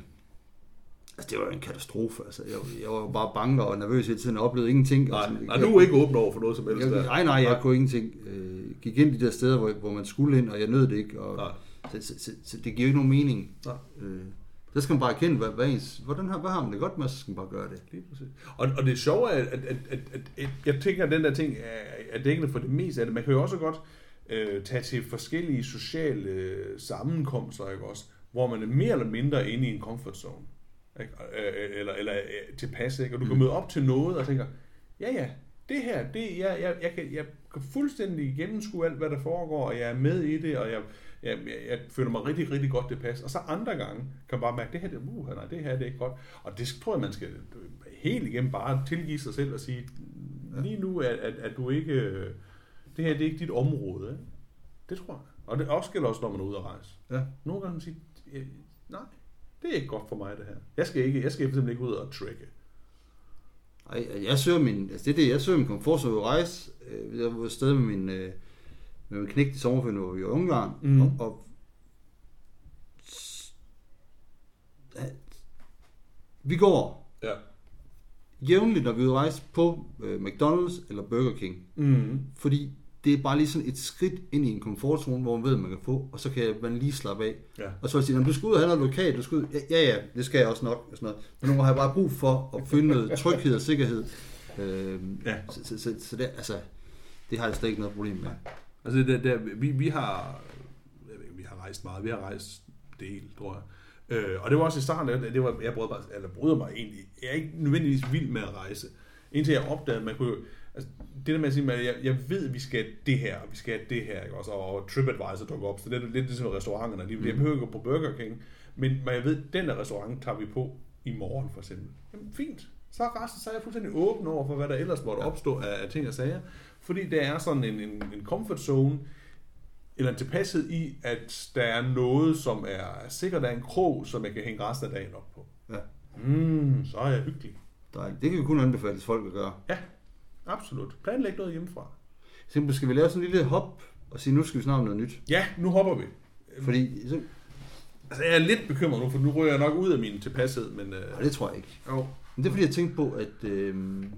Altså, det var en katastrofe. Altså, jeg, jeg var bare bange og nervøs hele tiden, og oplevede ingenting. Nej, sådan, nej, du er ikke åben over for noget som helst. Jeg, nej, nej, jeg kunne ingenting. Øh, gik ind i de der steder, hvor, hvor man skulle ind, og jeg nød det ikke. Og, Nej. så, så, så, så, det giver ikke nogen mening. Nej. Øh, der skal man bare erkende, hvad, hvad, ens, hvordan har, hvad har man det godt med, så skal man bare gøre det. Lige præcis. Og, og det sjove er, at, at, at, at, at jeg tænker, at den der ting er, er dækkende for det meste af det. Man kan jo også godt øh, tage til forskellige sociale øh, sammenkomster, ikke også? Hvor man er mere eller mindre inde i en comfort zone. Ikke? Øh, Eller, eller øh, tilpas, ikke? Og du kan Mm. møde op til noget og tænker, ja ja, det her, det, jeg, jeg, jeg, kan, jeg kan fuldstændig gennemskue alt, hvad der foregår, og jeg er med i det, og jeg, jeg, jeg, føler mig rigtig, rigtig godt det pas. Og så andre gange kan man bare mærke, det her, det, uh, nej, det her det er ikke godt. Og det tror jeg, man skal helt igennem bare tilgive sig selv og sige, lige nu er, at, at du ikke, øh, det her det er ikke dit område. Ikke? Det tror jeg. Og det også gælder også, når man er ude at rejse. Ja. Nogle gange sige, øh, nej, det er ikke godt for mig det her. Jeg skal ikke, jeg skal simpelthen ikke ud og trække. Ej, jeg søger min, altså det er det, jeg søger min komfortzone at rejse. Øh, Jeg var afsted med min, øh, med min knægt i sommerferien, hvor vi var i Ungarn, Mhm. og, og vi går Ja. jævnligt, når vi er ude rejse på øh, McDonald's eller Burger King, Mm. fordi det er bare lige sådan et skridt ind i en komfortzone, hvor man ved, man kan få, og så kan man lige slappe af. Ja. Og så vil sige, "Nå, du skal ud og have noget lokalt, du skal ud. Ja, ja, ja, det skal jeg også nok. Og sådan noget. Men nogle har jeg bare brug for at finde noget tryghed og sikkerhed. Øhm, Ja. Så, så, så, så det, altså, det har jeg slet ikke noget problem med. Altså, det, der, vi, vi har, vi har rejst meget, vi har rejst del, tror jeg. Øh, og det var også i starten, det var, jeg bryder mig, eller bryder mig egentlig, jeg er ikke nødvendigvis vild med at rejse. Indtil jeg opdagede, at man kunne altså, det der med at sige, at jeg, jeg ved, at vi skal det her, og vi skal det her, ikke? Også, og TripAdvisor dukker op, så det er lidt ligesom restauranterne, de, jeg behøver ikke gå på Burger King, men, men jeg ved, at den der restaurant tager vi på i morgen, for eksempel. Jamen, fint. Så er resten, så er jeg fuldstændig åben over for, hvad der ellers måtte opstå af, af ting og sager. Fordi der er sådan en, en, en comfort zone, eller en tilpashed i, at der er noget, som er sikkert er en krog, som jeg kan hænge resten af dagen op på. Ja. Mm, så er jeg hyggelig. Dejligt. Det kan vi kun anbefales folk at gøre. Ja, absolut. Planlæg noget hjemmefra. Simpelthen skal vi lave sådan en lille hop og sige, nu skal vi om noget nyt. Ja, nu hopper vi. Fordi, så, Altså, jeg er lidt bekymret nu, for nu ryger jeg nok ud af min tilpashed, men... Øh, nej, det tror jeg ikke. jo. Men det er fordi, jeg tænkte på, at øhm,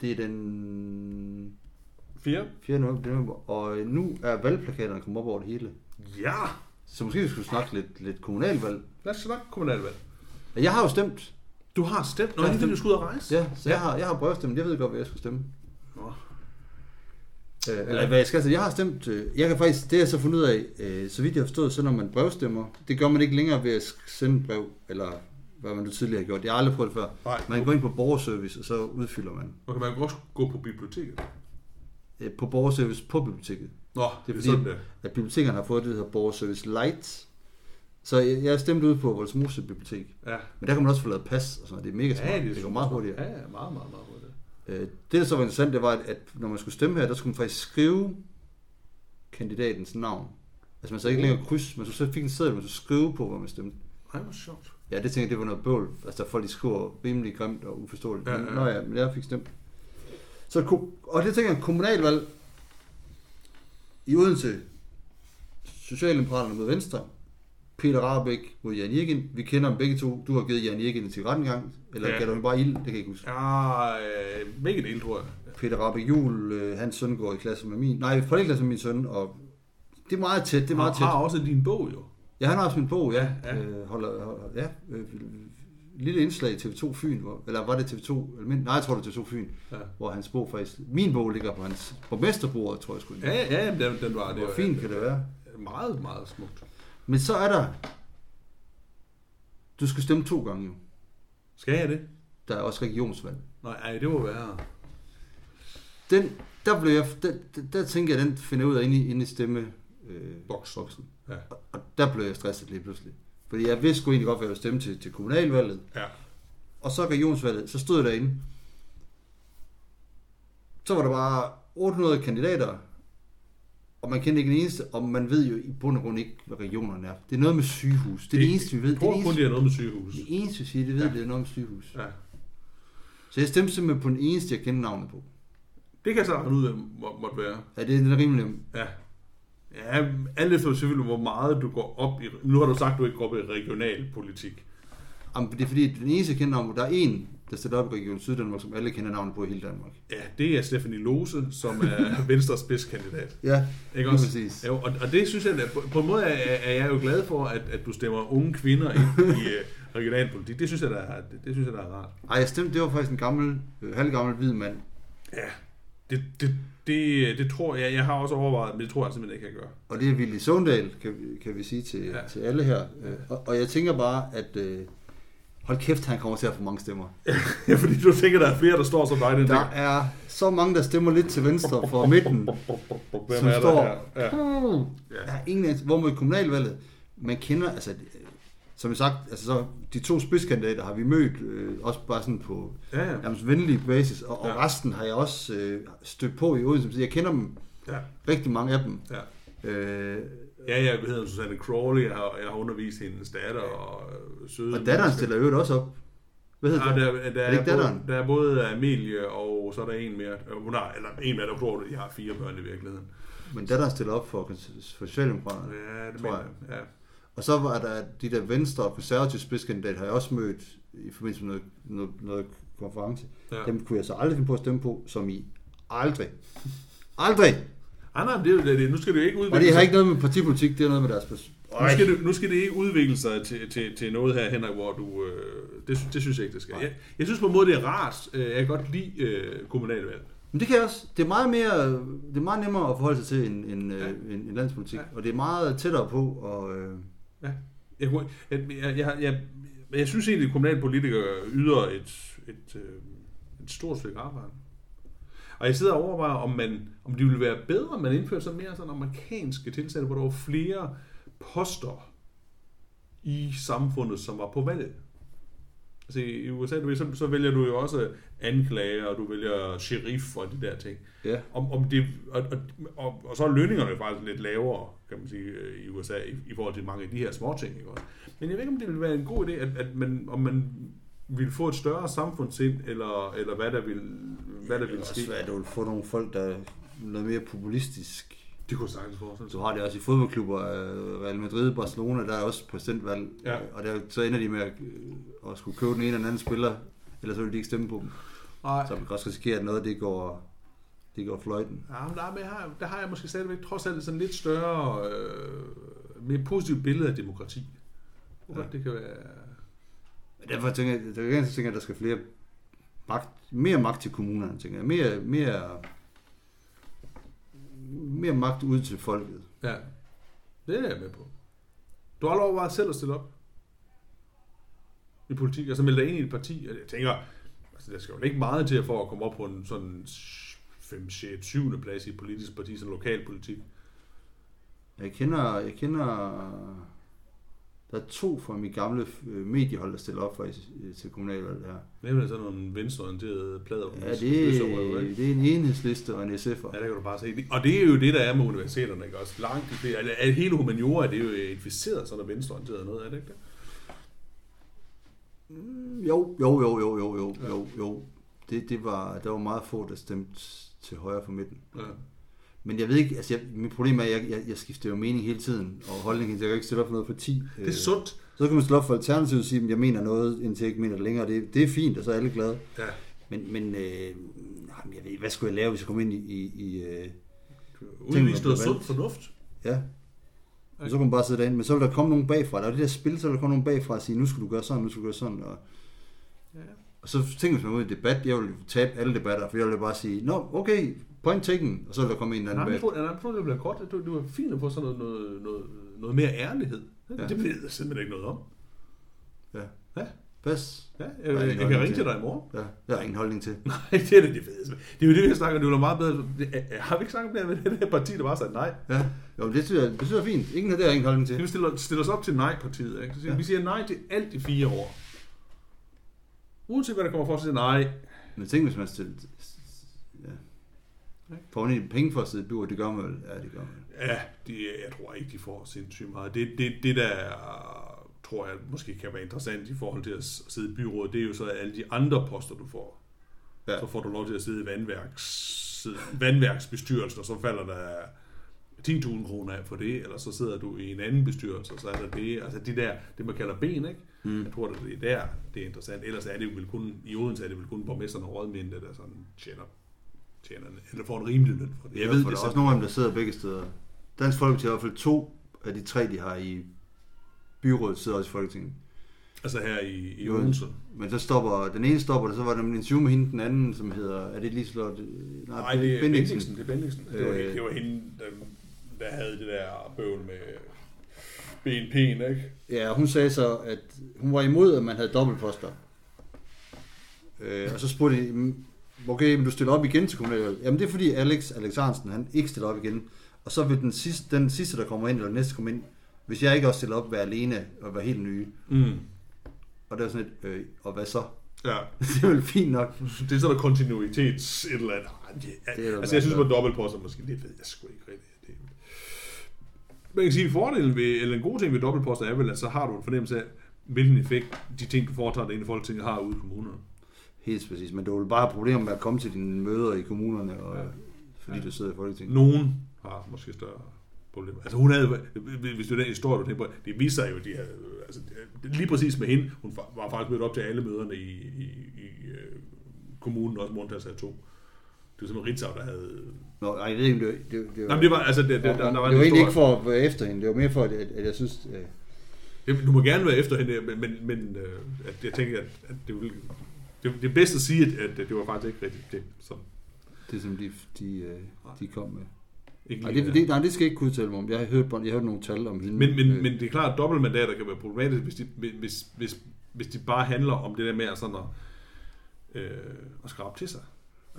det er den Fire? 4. november, og nu er valgplakaterne kommet op over det hele. Ja! Så måske vi skulle snakke lidt, lidt kommunalvalg. Lad os snakke kommunalvalg. Jeg har jo stemt. Du har stemt, Jeg har det er stemt. du skal ud og rejse? Ja, så Ja. jeg har, jeg har brevstemt. Jeg ved godt, hvad jeg skulle stemme. Nå. Øh, eller hvad jeg skal sige. Jeg har stemt. Øh, jeg kan faktisk, det jeg så fundet ud af, øh, så vidt jeg har forstået, så når man brevstemmer, det gør man ikke længere ved at sende et brev, eller hvad man nu tidligere har gjort. Jeg har aldrig prøvet det før. Nej. Man går ind på borgerservice, og så udfylder man. Man kan også gå på biblioteket. Øh, på borgerservice på biblioteket. Nå, det er, fordi- sådan det. At bibliotekerne har fået det, der hedder borgerservice light. Så jeg, jeg har stemt ud på Voldsmose Bibliotek. Ja. Men der kan man også få lavet pas og sådan noget. Det er mega smart. Ja, det, det går meget hurtigere. Ja, ja, meget, meget, meget hurtigt. Øh, det, der så var interessant, det var, at, at når man skulle stemme her, der skulle man faktisk skrive kandidatens navn. Altså man så ikke længere kryds, man så fik en seddel, man så skrive på, hvad man stemte. Ej, hvor sjovt. Ja, det tænkte jeg, det var noget bøvl. Altså folk, de skriver rimelig grimt og uforståeligt. Ja, Ja. Nå ja, men jeg fik stemt. Så, og det tænker jeg, kommunalvalg i Odense, Socialdemokraterne mod Venstre, Peter Rabeck mod Jan Irgen. Vi kender dem begge to. Du har givet Jan Irgen en cigarettengang, eller Ja. ja. gav du ham bare ild? Det kan jeg ikke huske. Ja, øh, begge dele, tror jeg. Peter Rabeck Jul, øh, hans søn går i klasse med min. Nej, i klasse med min søn, og det er meget tæt, det er meget har, tæt. har også din bog, jo. Ja, han har også min bog, ja. Ja, ja. ja. Øh, holder, holder, ja øh, lille indslag i TV2 Fyn, hvor, eller var det TV2, eller, min- nej, jeg tror det er TV2 Fyn, Ja. hvor hans bog faktisk, min bog ligger på hans borgmesterbord, tror jeg sgu. Ja, ja, ja, den, den var det. Hvor var- fint kan det være? Meget, meget smukt. Men så er der, du skal stemme to gange jo. Skal jeg det? Der er også regionsvalg. Nej, ej, det må være. Den, der blev jeg, der, der, der tænker jeg, den finder jeg ud af inde i, inde i stemme øh, Boksen. boksen. Ja. Og, og der blev jeg stresset lige pludselig. Fordi jeg vidste sgu egentlig godt, hvad jeg ville stemme til, til kommunalvalget. Ja. Og så regionsvalget, så stod jeg derinde. Så var der bare 800 kandidater, og man kendte ikke en eneste, og man ved jo i bund og grund ikke, hvad regionerne er. Det er noget med sygehus. Det er det, det eneste, vi ved. Det, er kun, det er noget med sygehus. det eneste, vi siger, det ved, Ja. det er noget med sygehus. Ja. Så jeg stemte simpelthen på den eneste, jeg kender navnet på. Det kan jeg så regne ud må, måtte være. Ja, det er den rimelig nem. Ja. Ja, alt efter selvfølgelig, hvor meget du går op i... Nu har du sagt, at du ikke går op i regionalpolitik. Jamen, det er fordi, den eneste, jeg kender navnet på, der er en, der stiller op i Region Syddanmark, som alle kender navnet på i hele Danmark. Ja, det er Stephanie Lose, som er Venstres spidskandidat. Ja, Ikke også? præcis. Jo, og, og det synes jeg, at på, på en måde er, er jeg jo glad for, at, at du stemmer unge kvinder ind i uh, regionalpolitik. Det synes jeg, der er, det, det synes jeg, der er rart. Ej, jeg stemte, det var faktisk en gammel, øh, halvgammel hvid mand. Ja, det, det, det, det tror jeg, jeg har også overvejet, men det tror jeg simpelthen ikke, jeg kan gøre. Og det er Willy Sundal, kan, kan vi sige til, Ja. ja. til alle her. Øh, Og, og jeg tænker bare, at øh, hold kæft, han kommer til at få mange stemmer. Ja, fordi du tænker, der er flere, der står som dig. Den Der er så mange, der stemmer lidt til venstre for midten. Hvem som er der står- her? Ja. Der er ingen hvor med kommunalvalget, man kender, altså, som jeg sagt, altså så, de to spidskandidater har vi mødt, øh, også bare sådan på Ja, ja. nærmest venlig basis, og, og Ja. resten har jeg også øh, stødt på i Odense, så jeg kender dem, ja. rigtig mange af dem. ja. Øh, Ja, jeg hedder Susanne Crawley, jeg har, jeg har undervist hendes datter og øh, søde... og datteren stiller jo også op. Hvad hedder Ja, det? der, der, Er er, ikke både, der er både Amelie, og så er der en mere. Øh, Hun har, eller en mere, der tror, at de har fire børn i virkeligheden. Men datteren stiller op for, for Socialdemokraterne. Ja, det Tror jeg. jeg. Ja. Og så var der de der venstre og konservative spidskandidater, har jeg også mødt i forbindelse med noget, noget, noget konference. Ja. Dem kunne jeg så aldrig finde på at stemme på, som i aldrig. Aldrig! Ah, nej, det, er det, det, nu skal det ikke udvikle Og det har sig. ikke noget med partipolitik, det er noget med deres person. Nu skal, det, nu skal det ikke udvikle sig til, til, til noget her, Henrik, hvor du... Øh, det, det synes jeg ikke, det skal. Jeg, jeg synes på en måde, det er rart. Øh, Jeg kan godt lide øh, kommunalvalg. Men det kan jeg også. Det er meget mere, det er meget nemmere at forholde sig til en, en, Ja. ja. en, en landspolitik. Ja. Ja. Og det er meget tættere på, og øh, Jeg, kunne- jeg, jeg, jeg, jeg, jeg synes egentlig, at kommunalpolitikere yder et, et, øh, et stort stykke arbejde. Og jeg sidder og overvejer, om, man, om det ville være bedre, at man indførte sådan mere sådan amerikanske tilsatte, hvor der var flere poster i samfundet, som var på valg. Altså i USA, du ved, så, så vælger du jo også anklager, og du vælger sheriff og de der ting. ja. Om, om det, og, og, og, og så er lønningerne jo faktisk lidt lavere, kan man sige, øh, i USA, i, i forhold til mange af de her små ting. Ikke? også? Men jeg ved ikke, om det ville være en god idé, at, at man, om man ville få et større samfundssind, eller, eller hvad der ville, hvad der Det er også ske. svært, at du vil få nogle folk, der er noget mere populistisk. Det kunne sagtens forestille Så har det også i fodboldklubber, øh, Real Madrid, Barcelona, der er også præsidentvalg. Ja. Og der, så ender de med at, øh, at skulle købe den ene eller den anden spiller, ellers så vil de ikke stemme på dem. Nej, Så man kan også risikere, at noget det går, det går fløjten. ja, men der, jeg har, der har jeg måske stadigvæk trods alt sådan lidt større, øh, mere positivt billede af demokrati. Ja. Det kan være... Derfor tænker jeg, der er tænker, at der skal flere magt, mere magt til kommunerne, tænker jeg. Mere, mere, mere magt ud til folket. Ja, det er jeg med på. Du har aldrig overvejet selv at stille op i politik, altså melde dig ind i et parti. Jeg tænker, altså der skal jo ikke meget til for at komme op på en sådan 5, 6, 7. plads i et politisk parti, sådan lokalpolitik. Jeg kender, jeg kender Der er to fra mit gamle øh, mediehold, der stiller op øh, til kommunalvalget her. Nemlig sådan nogle venstreorienterede plader. Ja, det, er, det er en enhedsliste og en SF'er. Ja, der kan du bare se. Og det er jo det, der er med universiteterne, ikke også? Langt de fleste, altså, hele humaniora, det er jo inficeret sådan venstreorienteret noget, er det ikke det? Mm, Jo, jo, jo, jo, jo, jo, jo, jo. Det, det var, der var meget få, der stemte til højre for midten. Ja. Men jeg ved ikke, altså jeg, mit problem er, at jeg, jeg, jeg skifter jo mening hele tiden, og holdningen, så jeg kan ikke stille op for noget for 10. Det er sundt. Så kan man stille op for alternativet og sige, at jeg mener noget, indtil jeg ikke mener det længere. Det, det er fint, og så er alle glade. Ja. Men, men øh, jeg ved, ikke, hvad skulle jeg lave, hvis jeg kom ind i... i, i øh, Udvist noget blev sund fornuft. ja. Og så kan man bare sidde derinde. Men så vil der komme nogen bagfra. Der er det der spil, så vil der komme nogen bagfra og sige, nu skal du gøre sådan, nu skal du gøre sådan. Og, Ja. og så tænker man ud i debat, jeg vil tabe alle debatter, for jeg vil bare sige, nå, okay, point taken, og så vil der komme en eller anden bag. jeg tror, jeg tror, det bliver godt. Du, du er fint at få sådan noget, noget, noget, noget mere ærlighed. Ja. Det ved jeg simpelthen ikke noget om. Ja. Ja. Pas. Ja, jeg, jeg, jeg kan ringe til. til dig i morgen. Ja, jeg har ingen holdning til. Nej, det er det, det fedeste. Det er jo det, vi snakker om. Det er meget bedre. Det- Har vi ikke snakket mere med det her parti, der bare sagde nej? Ja, jo, det synes jeg, det synes jeg er fint. Ingen af det har ingen holdning til. vi stille, stille os op til nej-partiet? Ikke? Så siger. Ja. Vi siger nej til alt i fire år. Uanset hvad der kommer for, så siger nej. Men tænk, hvis man stiller... Får egentlig penge for at sidde i byråd? Det gør man vel. Ja, det gør man. Ja, det, jeg tror ikke, de får sindssygt meget. Det, det, det der tror jeg måske kan være interessant i forhold til at sidde i byrådet, det er jo så alle de andre poster, du får. Ja. Så får du lov til at sidde i vandværks, vandværksbestyrelsen, og så falder der 10.000 kroner af for det, eller så sidder du i en anden bestyrelse, og så er der det. Altså de der, det man kalder ben, ikke? Mm. Jeg tror, det er der, det er interessant. Ellers er det jo vel kun, i Odense er det vel kun borgmesterne og rådmændene, der sådan tjener, tjener eller får en rimelig løn for det. Jeg ved, for der er også nogle af dem, der sidder begge steder. Dansk Folkeparti har i hvert fald to af de tre, de har i byrådet, sidder også i Folketinget. Altså her i, i. Odense. Men så stopper, den ene stopper, og så var der en interview med hende, den anden, som hedder, er det Liselot? Nej, Nej, det er Bendiksen. Bendiksen. Det er Bendiksen. Det var, Øh. det var hende, der, der havde det der bøvl med BNP'en, ikke? Ja, hun sagde så, at hun var imod, at man havde dobbeltposter. Øh, og så spurgte de, "Mm, okay, men du stiller op igen til kommunalvalget. Jamen det er fordi Alex Alex Hansen, han ikke stiller op igen. Og så vil den sidste, den sidste, der kommer ind, eller den næste kommer ind, hvis jeg ikke også stiller op, være alene og være helt nye. Mm. Og der er sådan et, øh, og hvad så? Ja, det er vel fint nok. det er sådan noget kontinuitets et eller andet. Det, Det er altså, jeg synes, meget på dobbeltposter måske, det ved jeg sgu ikke rigtigt. Det, man kan sige, at fordelen ved, eller en god ting ved dobbeltposter er vel, at så har du en fornemmelse af, hvilken effekt de ting, du foretager derinde i Folketinget, har ude i kommunerne. Helt præcis, men du vil bare have problemer med at komme til dine møder i kommunerne, og, Ja. fordi Ja. du sidder i Folketinget. Nogen har måske større problemer. Altså hun havde, hvis du den historie, du tænker på, det viser sig jo, de her, altså, lige præcis med hende, hun var faktisk mødt op til alle møderne i, i, i øh, kommunen, også Montas af to. Det var simpelthen Ritzau, der havde... Nå, ej, jeg ved ikke, det, det, det, Nej, men det var, altså, det, det, der, der var det var en egentlig ikke for at være efter hende, det var mere for, at, at jeg synes, øh, Det- Du må gerne være efter hende, men, men, men øh, at jeg tænker, at, at det, ville, det, det er bedst at sige, at, at det var faktisk ikke rigtigt det, som det som de, de, øh, de kom med. ikke Nej det, det, nej, det skal jeg ikke kunne mig om. Jeg har hørt, jeg har hørt nogle tal om hende. Men, men, øh, men det er klart, at dobbeltmandater kan være problematisk, hvis de, hvis, hvis, hvis de bare handler om det der med at, sådan at, øh, at skrabe til sig.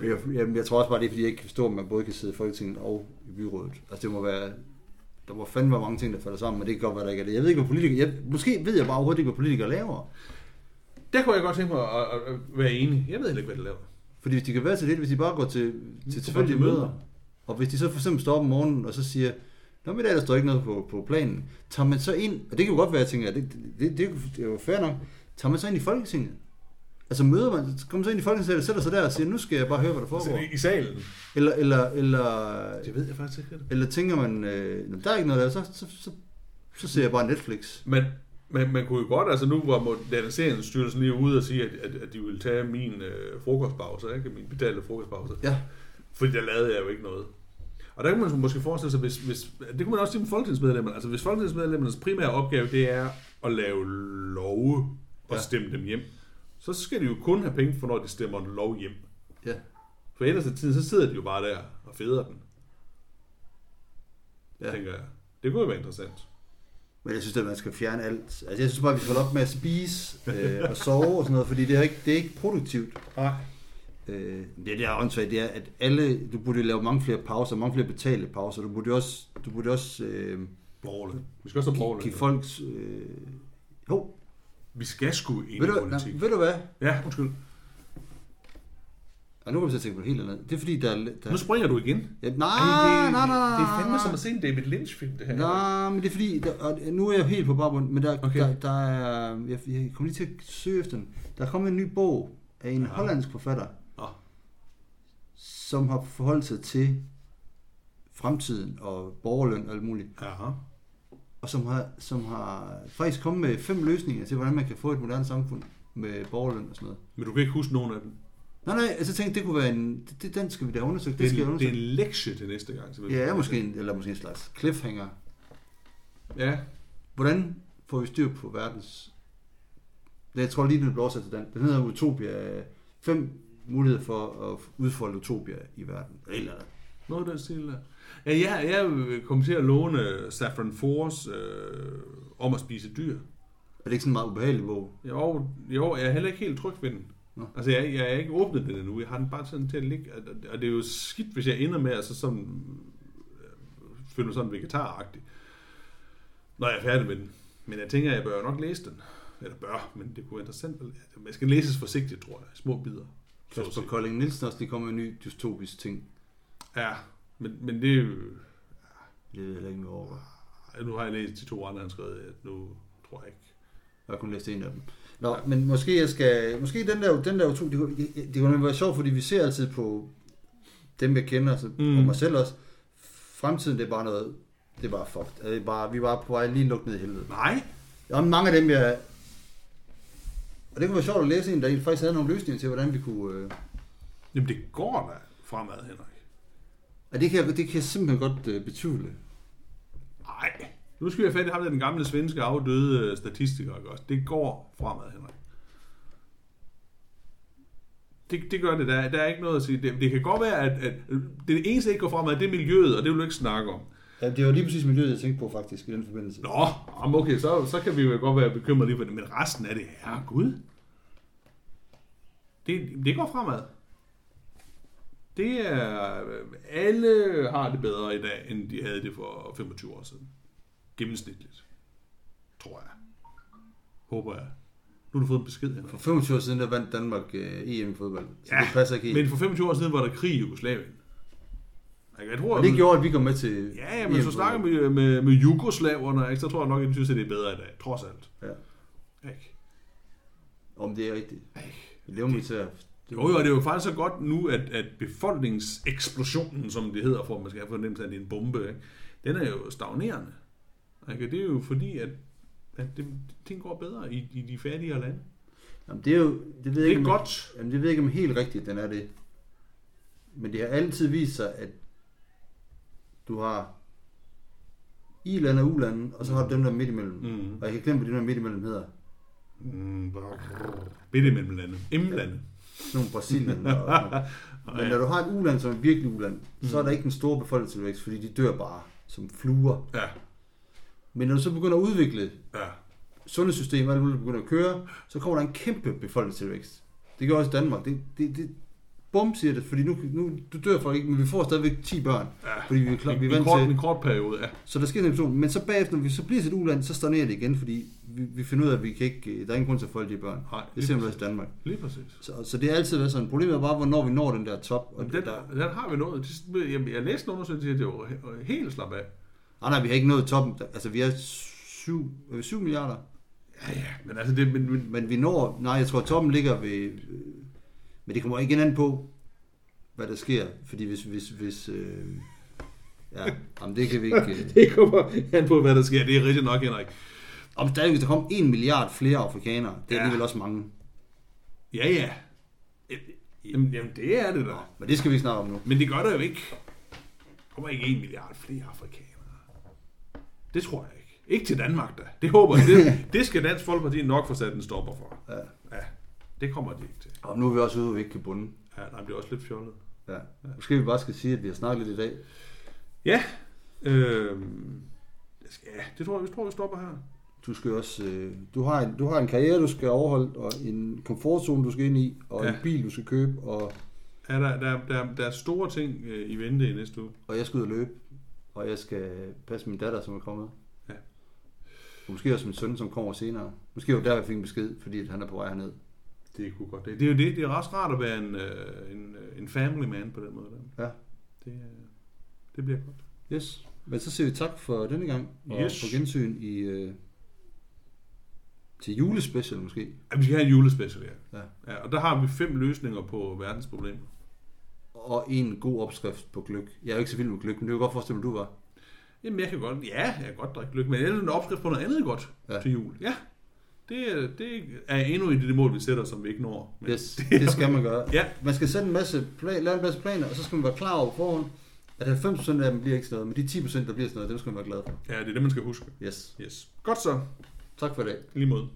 Jeg, jeg, jeg tror også bare, det er, fordi jeg ikke kan forstå, at man både kan sidde i Folketinget og i byrådet. Altså det må være... Der må fandme være mange ting, der falder sammen, men det kan godt være, der ikke er det. Jeg ved ikke, hvad politikere... Jeg, måske ved jeg bare overhovedet ikke, hvad politikere laver. Der kunne jeg godt tænke mig at, at, at være enig. Jeg ved heller ikke, hvad det laver. Fordi hvis de kan være til det, hvis de bare går til, til tilfældige møder. møder, og hvis de så for eksempel står op om morgenen, og så siger, Nå, men i dag der står ikke noget på, på planen. Tager man så ind, og det kan jo godt være, at jeg tænker, at det, det, det, det er jo fair nok, tager man så ind i Folketinget? Altså møder man, så kommer så ind i Folketinget, sætter sig der og siger, nu skal jeg bare høre, hvad der foregår. Altså, i, salen. Eller, eller, eller, Det ved jeg faktisk ikke. eller tænker man, øh, "Nå, der er ikke noget der, så, så, så, så ser jeg bare Netflix. Men man, man kunne jo godt, altså nu var Moderniseringsstyrelsen lige ude og sige, at, at, at de ville tage min øh, frokostpause, ikke? min betalte frokostpause. Ja, Fordi der lavede jeg jo ikke noget. Og der kan man måske forestille sig, hvis, hvis, det kunne man også sige med folketingsmedlemmer, altså hvis folketingsmedlemmernes primære opgave, det er at lave love og Ja. stemme dem hjem, så skal de jo kun have penge for, når de stemmer en lov hjem. ja. For ellers af tiden, så sidder de jo bare der og feder den, ja. tænker jeg. Det kunne jo være interessant. Men jeg synes, at man skal fjerne alt. Altså, jeg synes bare, at vi skal holde op med at spise øh, og sove og sådan noget, fordi det er ikke, det er ikke produktivt. Nej. Øh, det der er åndssvagt, det er, at alle, du burde lave mange flere pauser, mange flere betalte pauser. Du burde også, du burde også øh, Borgerle. Vi skal også have give, borgerle. give folk øh, Jo, Vi skal sgu ind ved i politik. ved du hvad? Ja, undskyld. Og nu kommer jeg til at tænke på noget helt andet. Det er fordi, der er... Der... Nu springer du igen. Ja, nej, Ej, det, nej, nej, nej. Det er fandme som at se en David Lynch-film, det her. Nej, men det er fordi, der, og nu er jeg helt på baggrund, men der, Okay. der, der er, jeg, jeg kommer lige til at søge efter den. Der er kommet en ny bog af en ja. hollandsk forfatter, Nå. som har forholdt sig til fremtiden og borgerløn og alt muligt. Jaha. Og som har, som har faktisk kommet med fem løsninger til, hvordan man kan få et moderne samfund med borgerløn og sådan noget. Men du kan ikke huske nogen af dem. Nej, nej, altså tænkte, det kunne være en, det, den skal vi da undersøge, det, Det, skal en- det er undersøge. en lektie til næste gang. Så Ja, måske en, eller måske en slags cliffhanger. Ja, Hvordan får vi styr på verdens... Det, jeg tror lige, den bliver oversat til den. Den hedder Utopia. Fem muligheder for at udfolde Utopia i verden. Eller noget den stil der. Ja, jeg, jeg kom til at låne Saffron Foers øh, om at spise dyr. Er det ikke sådan en meget ubehagelig bog? Jo, jo, jeg er heller ikke helt tryg ved den. Nå. Altså, jeg, jeg er ikke åbnet den endnu. Jeg har den bare sådan til at ligge. og- det er jo skidt, hvis jeg ender med at så sådan, øh, føle mig sådan vegetaragtig, når jeg er færdig med den. Men jeg tænker, jeg bør nok læse den. Eller bør, men det kunne være interessant. at læse. Man skal læses forsigtigt, tror jeg. Små bidder. At Kasper. Kolding Nielsen også, de kommer med en ny dystopisk ting. Ja, men, men det er jo... Det ved jeg heller ikke noget over. Ja, Nu har jeg læst de to andre, han skrev, at nu tror jeg ikke. Jeg har kun læst en af dem. Nå, men måske jeg skal... Måske den der, den der to, det, kunne- det, kunne være sjovt, fordi vi ser altid på dem, jeg kender, altså, Mm. og mig selv også. Fremtiden, det er bare noget... Det er bare fucked. Det er bare, vi bare på vej lige lukket ned i helvede. Nej. Er mange af dem, jeg... Og det kunne være sjovt at læse en, der faktisk havde nogle løsninger til, hvordan vi kunne... Øh... Jamen, det går da fremad, Henrik. Og det kan, jeg, det kan jeg simpelthen godt øh, betvivle. Nej. Nu skal vi have fat i ham, der den gamle svenske afdøde øh, statistiker, ikke også? Det går fremad, Henrik. Det, det gør det. Der, er- der er ikke noget at sige. Det, det kan godt være, at, at det eneste, der ikke går fremad, det er miljøet, og det vil du ikke snakke om. Ja, det var lige præcis miljøet, jeg tænkte på faktisk i den forbindelse. Nå, okay, så, så kan vi jo godt være bekymret lige for det, men resten af det, herre Gud. Det, det går fremad. Det er, alle har det bedre i dag, end de havde det for 25 år siden. Gennemsnitligt. Tror jeg. Håber jeg. Nu har du fået en besked her. For 25 år siden, der vandt Danmark øh, EM i fodbold. Så Ja, det passer ikke helt. Men for 25 år siden var der krig i Jugoslavien. Jeg tror, Og det gjorde, at vi kom med til Ja, men du EM snakker fodbold. med, med, med jugoslaverne, ikke, så tror jeg nok, at de synes, at det er bedre i dag. Trods alt. Ja. Ikke? Om det er rigtigt. Ej. Det er jo til at... Jo, jo, det er jo faktisk så godt nu, at, at befolkningseksplosionen, som det hedder, for at man skal have fornemmelse af, at det er en bombe, ikke? den er jo stagnerende. Ikke? Det er jo fordi, at, at det, ting går bedre i, i de fattigere lande. Jamen, det er jo... Det ved Det jeg er ikke, om- godt. Jamen, det ved jeg ikke, om helt rigtigt, den er det. Men det har altid vist sig, at du har i-lande og u-lande, og så har du dem, der er midt imellem. Mm. Mm. Og jeg kan glemme, hvad de der midt imellem hedder. Mm. Bitte mellem lande. M-lande. Sådan nogle Brasilien og sådan noget. Men når du har et uland, som er virkelig uland, så er der ikke en stor befolkningstilvækst, fordi de dør bare som fluer. Ja, Men når du så begynder at udvikle ja. sundhedssystem, og muligt begynder at køre, så kommer der en kæmpe befolkningstilvækst. Det gør også i Danmark. Det, det, det, bum, siger det, fordi nu, nu du dør folk ikke, men vi får stadigvæk 10 børn, ja. fordi vi er, klar, vi er en, vant kort, til. en kort periode, ja. Så der sker en evolution, men så bagefter, når vi så bliver til et uland, så stagnerer det igen, fordi vi, vi finder ud af, at vi kan ikke, der er ingen grund til at folde de børn. Nej, Det ser man også i Danmark. Lige præcis. Så, så det har altid været sådan. Problemet er bare, hvornår vi når den der top. Og det, den, der, den har vi nået. Det- Jeg, jeg læste en undersøgelse, at det var he- helt slap af. Ah, nej, vi har ikke nået toppen. Altså, vi er 7, er vi 7 milliarder. Ja, ja, men altså det... Men, men, Men vi når, nej, jeg tror, toppen ligger ved, øh, men det kommer ikke an på, hvad der sker. Fordi hvis, hvis, hvis øh, ja, jamen det kan vi ikke. Øh. det kommer an på, hvad der sker. Det er rigtigt nok, Henrik. Om stadig, hvis der kom en milliard flere afrikanere, det er Ja. alligevel også mange. Ja, ja. Jamen, jamen, det er det da. Men det skal vi ikke snakke om nu. Men det gør der jo ikke. Der kommer ikke en milliard flere afrikanere. Det tror jeg ikke. Ikke til Danmark da. Det håber jeg. Det, det skal Dansk Folkeparti nok få sat en stopper for. Ja. Ja, det kommer de ikke til. Og nu er vi også ude, hvor vi ikke kan bunde. Ja, nej, det er også lidt fjollet. Ja. Måske vi bare skal sige, at vi har snakket lidt i dag. Ja. Det skal- ja, det tror jeg, vi tror, vi stopper her. Du skal også, øh, du, har en, du har en karriere, du skal overholde, og en komfortzone, du skal ind i, og. Ja. en bil, du skal købe, og, Ja, der, der, der, der er store ting øh, i vente i næste uge. og jeg skal ud og løbe, og jeg skal passe min datter, som er kommet. Ja. måske også min søn, som kommer senere. Måske var der, jeg fik en besked, fordi at han er på vej herned. Det kunne godt. Det, det er jo det. Det er ret rart at være en, øh, en, øh, en family man på den måde. Der. Ja. Det, øh, det bliver godt. Yes. Men så siger vi tak for denne gang, og Yes. på gensyn i, øh, til julespecial måske. Ja, vi skal have en julespecial, ja. Ja. ja. Og der har vi fem løsninger på verdens problemer. Og en god opskrift på gløk. Jeg er jo ikke så vild med gløk, men det er jo godt forestille mig, du var. Jamen, jeg kan godt, ja, jeg kan godt drikke lykke, men ellers en opskrift på noget andet godt Ja. til jul. Ja, det, er- det er endnu et af de mål, vi sætter, som vi ikke når. Men, Yes, det skal man gøre. Ja. Man skal sætte en masse, plan, lave en masse planer, og så skal man være klar over forhånd, at 90% af dem bliver ikke sådan noget, men de 10%, der bliver sådan noget, dem skal man være glad for. Ja, det er det, man skal huske. Yes. Yes. Godt så. Tak for. I lige måde.